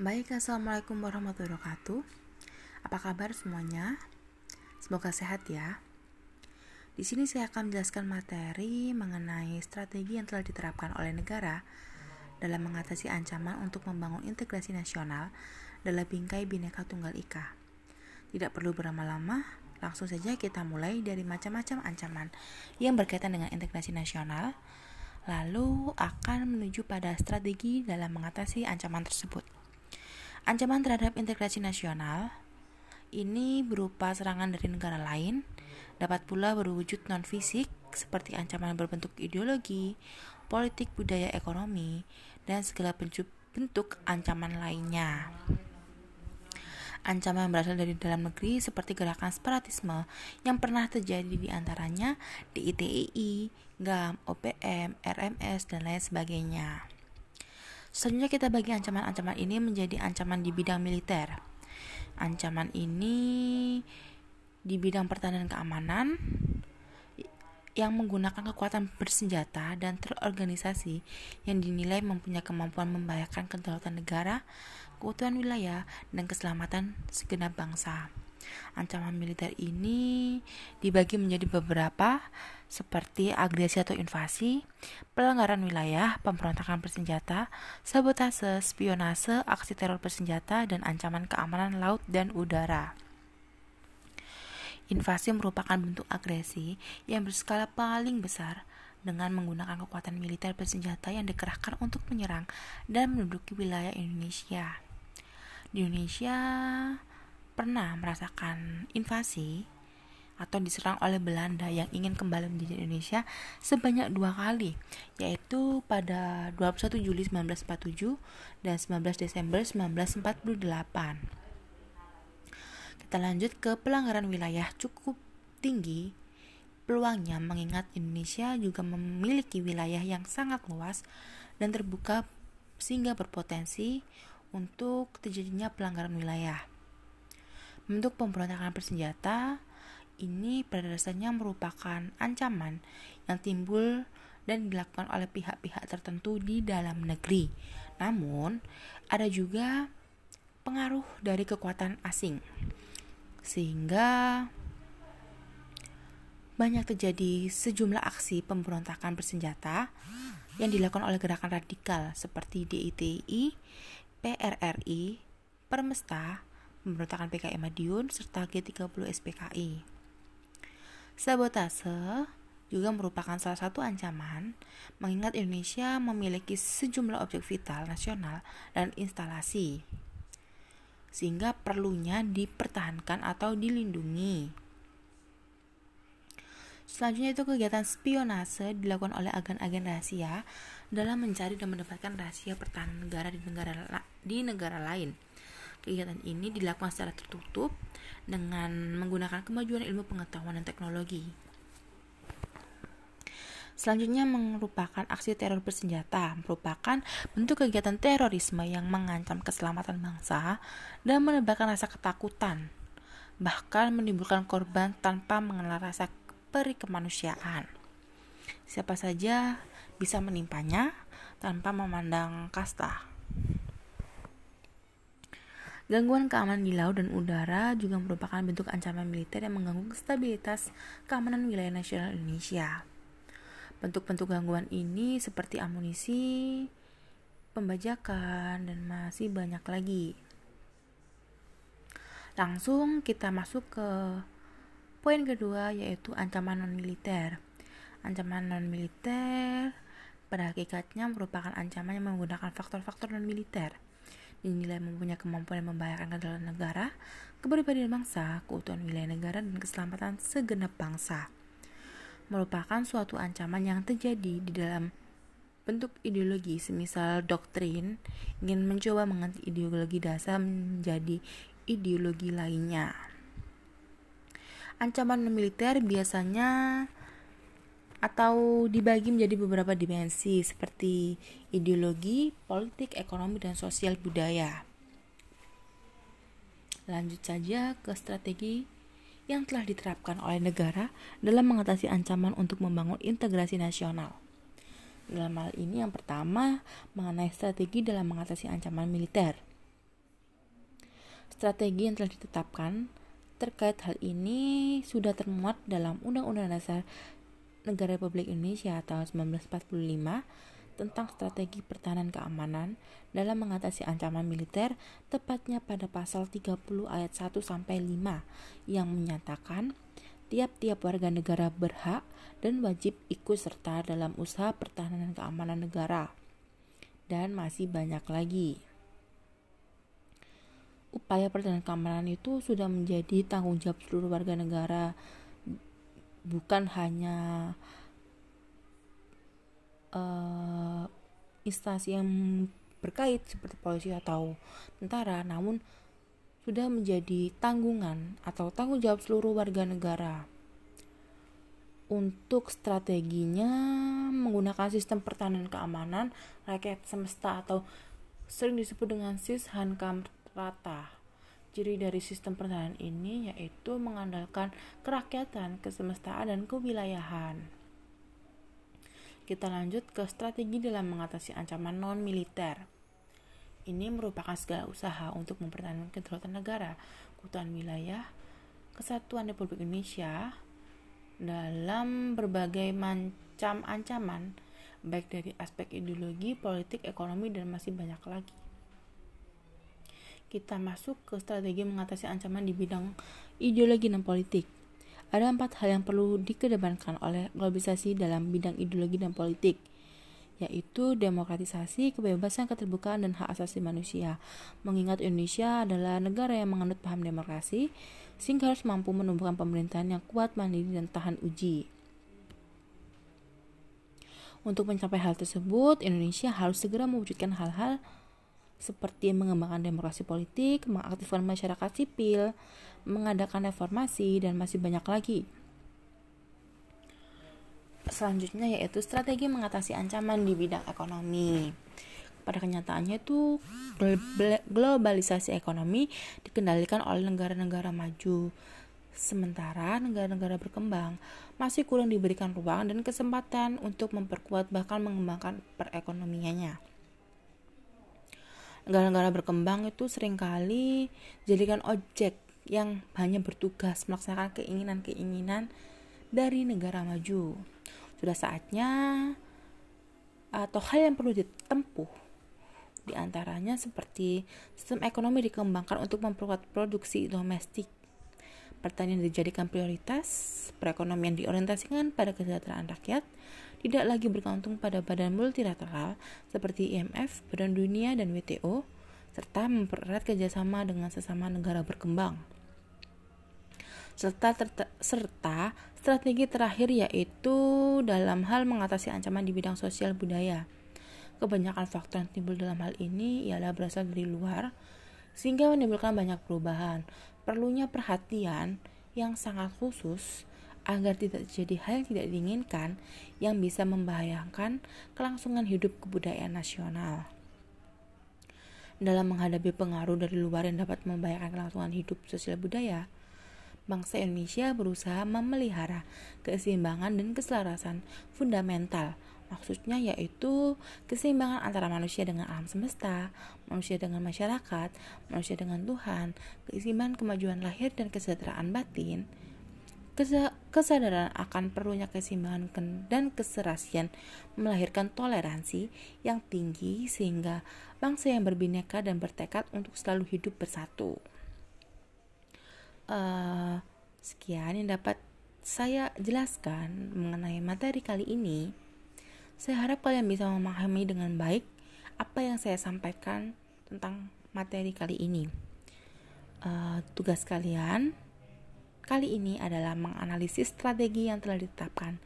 Baik, Assalamualaikum warahmatullahi wabarakatuh Apa kabar semuanya? Semoga sehat ya Di sini saya akan menjelaskan materi mengenai strategi yang telah diterapkan oleh negara dalam mengatasi ancaman untuk membangun integrasi nasional dalam bingkai Bhinneka Tunggal Ika. Tidak perlu berlama-lama, langsung saja kita mulai dari macam-macam ancaman yang berkaitan dengan integrasi nasional, lalu akan menuju pada strategi dalam mengatasi ancaman tersebut. Ancaman terhadap integrasi nasional ini berupa serangan dari negara lain, dapat pula berwujud non-fisik seperti ancaman berbentuk ideologi, politik, budaya, ekonomi, dan segala bentuk ancaman lainnya. Ancaman berasal dari dalam negeri seperti gerakan separatisme yang pernah terjadi di antaranya di ITII, GAM, OPM, RMS, dan lain sebagainya. Selanjutnya kita bagi ancaman-ancaman ini menjadi ancaman di bidang militer. Ancaman ini di bidang pertahanan keamanan yang menggunakan kekuatan bersenjata dan terorganisasi yang dinilai mempunyai kemampuan membahayakan kedaulatan negara, keutuhan wilayah, dan keselamatan segenap bangsa. Ancaman militer ini dibagi menjadi beberapa seperti agresi atau invasi, pelanggaran wilayah, pemberontakan bersenjata, sabotase, spionase, aksi teror bersenjata, dan ancaman keamanan laut dan udara. Invasi merupakan bentuk agresi yang berskala paling besar dengan menggunakan kekuatan militer bersenjata yang dikerahkan untuk menyerang dan menduduki wilayah Indonesia. Di Indonesia pernah merasakan invasi atau diserang oleh Belanda yang ingin kembali menjadi Indonesia sebanyak dua kali, yaitu pada 21 Juli 1947 dan 19 Desember 1948. Kita lanjut ke pelanggaran wilayah cukup tinggi peluangnya mengingat Indonesia juga memiliki wilayah yang sangat luas dan terbuka sehingga berpotensi untuk terjadinya pelanggaran wilayah. Bentuk pemberontakan bersenjata ini pada dasarnya merupakan ancaman yang timbul dan dilakukan oleh pihak-pihak tertentu di dalam negeri. Namun, ada juga pengaruh dari kekuatan asing. Sehingga banyak terjadi sejumlah aksi pemberontakan bersenjata yang dilakukan oleh gerakan radikal seperti DITI, PRRI, Permesta, pemberontakan PKI Madiun, serta G30 SPKI. Sabotase juga merupakan salah satu ancaman, mengingat Indonesia memiliki sejumlah objek vital nasional dan instalasi, sehingga perlunya dipertahankan atau dilindungi. Selanjutnya itu kegiatan spionase dilakukan oleh agen-agen rahasia dalam mencari dan mendapatkan rahasia pertahanan negara di negara di negara lain Kegiatan ini dilakukan secara tertutup dengan menggunakan kemajuan ilmu pengetahuan dan teknologi. Selanjutnya merupakan aksi teror bersenjata, merupakan bentuk kegiatan terorisme yang mengancam keselamatan bangsa dan menebarkan rasa ketakutan, bahkan menimbulkan korban tanpa mengenal rasa peri kemanusiaan. Siapa saja bisa menimpanya tanpa memandang kasta. Gangguan keamanan di laut dan udara juga merupakan bentuk ancaman militer yang mengganggu stabilitas keamanan wilayah nasional Indonesia. Bentuk-bentuk gangguan ini seperti amunisi, pembajakan, dan masih banyak lagi. Langsung kita masuk ke poin kedua yaitu ancaman non-militer. Ancaman non-militer pada hakikatnya merupakan ancaman yang menggunakan faktor-faktor non-militer dinilai mempunyai kemampuan yang membahayakan kedaulatan negara, kepribadian bangsa, keutuhan wilayah negara, dan keselamatan segenap bangsa. Merupakan suatu ancaman yang terjadi di dalam bentuk ideologi semisal doktrin ingin mencoba mengganti ideologi dasar menjadi ideologi lainnya. Ancaman militer biasanya atau dibagi menjadi beberapa dimensi seperti ideologi, politik, ekonomi, dan sosial budaya. Lanjut saja ke strategi yang telah diterapkan oleh negara dalam mengatasi ancaman untuk membangun integrasi nasional. Dalam hal ini yang pertama mengenai strategi dalam mengatasi ancaman militer. Strategi yang telah ditetapkan terkait hal ini sudah termuat dalam Undang-Undang Dasar Negara Republik Indonesia tahun 1945 tentang strategi pertahanan keamanan dalam mengatasi ancaman militer tepatnya pada pasal 30 ayat 1 sampai 5 yang menyatakan tiap-tiap warga negara berhak dan wajib ikut serta dalam usaha pertahanan keamanan negara. Dan masih banyak lagi upaya pertahanan keamanan itu sudah menjadi tanggung jawab seluruh warga negara bukan hanya uh, instansi yang berkait seperti polisi atau tentara namun sudah menjadi tanggungan atau tanggung jawab seluruh warga negara untuk strateginya menggunakan sistem pertahanan keamanan rakyat semesta atau sering disebut dengan SIS Hankam rata. Ciri dari sistem pertahanan ini yaitu mengandalkan kerakyatan, kesemestaan, dan kewilayahan. Kita lanjut ke strategi dalam mengatasi ancaman non-militer. Ini merupakan segala usaha untuk mempertahankan kedaulatan negara, keutuhan wilayah, kesatuan Republik Indonesia dalam berbagai macam ancaman, baik dari aspek ideologi, politik, ekonomi, dan masih banyak lagi kita masuk ke strategi mengatasi ancaman di bidang ideologi dan politik. Ada empat hal yang perlu dikedepankan oleh globalisasi dalam bidang ideologi dan politik, yaitu demokratisasi, kebebasan, keterbukaan, dan hak asasi manusia. Mengingat Indonesia adalah negara yang menganut paham demokrasi, sehingga harus mampu menumbuhkan pemerintahan yang kuat, mandiri, dan tahan uji. Untuk mencapai hal tersebut, Indonesia harus segera mewujudkan hal-hal seperti mengembangkan demokrasi politik, mengaktifkan masyarakat sipil, mengadakan reformasi, dan masih banyak lagi. Selanjutnya yaitu strategi mengatasi ancaman di bidang ekonomi. Pada kenyataannya itu globalisasi ekonomi dikendalikan oleh negara-negara maju. Sementara negara-negara berkembang masih kurang diberikan ruang dan kesempatan untuk memperkuat bahkan mengembangkan perekonomiannya negara-negara berkembang itu sering kali jadikan objek yang hanya bertugas melaksanakan keinginan-keinginan dari negara maju. Sudah saatnya atau hal yang perlu ditempuh di antaranya seperti sistem ekonomi dikembangkan untuk memperkuat produksi domestik. Pertanian dijadikan prioritas, perekonomian diorientasikan pada kesejahteraan rakyat, tidak lagi bergantung pada badan multilateral seperti IMF, Badan Dunia, dan WTO, serta mempererat kerjasama dengan sesama negara berkembang. Serta, serta strategi terakhir yaitu dalam hal mengatasi ancaman di bidang sosial budaya. Kebanyakan faktor yang timbul dalam hal ini ialah berasal dari luar, sehingga menimbulkan banyak perubahan. Perlunya perhatian yang sangat khusus agar tidak terjadi hal yang tidak diinginkan yang bisa membahayakan kelangsungan hidup kebudayaan nasional. Dalam menghadapi pengaruh dari luar yang dapat membahayakan kelangsungan hidup sosial budaya, bangsa Indonesia berusaha memelihara keseimbangan dan keselarasan fundamental Maksudnya yaitu keseimbangan antara manusia dengan alam semesta, manusia dengan masyarakat, manusia dengan Tuhan, keseimbangan kemajuan lahir dan kesejahteraan batin, kesadaran akan perlunya keseimbangan dan keserasian melahirkan toleransi yang tinggi sehingga bangsa yang berbineka dan bertekad untuk selalu hidup bersatu. Uh, sekian yang dapat saya jelaskan mengenai materi kali ini. Saya harap kalian bisa memahami dengan baik apa yang saya sampaikan tentang materi kali ini. Uh, tugas kalian kali ini adalah menganalisis strategi yang telah ditetapkan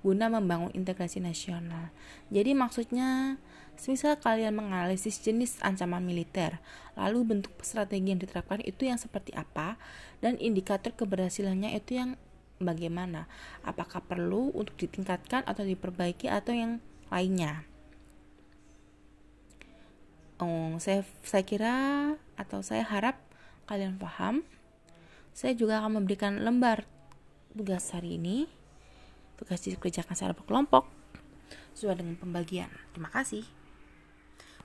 guna membangun integrasi nasional. Jadi maksudnya, semisal kalian menganalisis jenis ancaman militer, lalu bentuk strategi yang diterapkan itu yang seperti apa, dan indikator keberhasilannya itu yang bagaimana. Apakah perlu untuk ditingkatkan atau diperbaiki atau yang lainnya. Oh, saya saya kira atau saya harap kalian paham saya juga akan memberikan lembar tugas hari ini. Tugas dikerjakan secara berkelompok sesuai dengan pembagian. Terima kasih.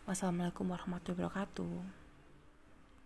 Wassalamualaikum warahmatullahi wabarakatuh.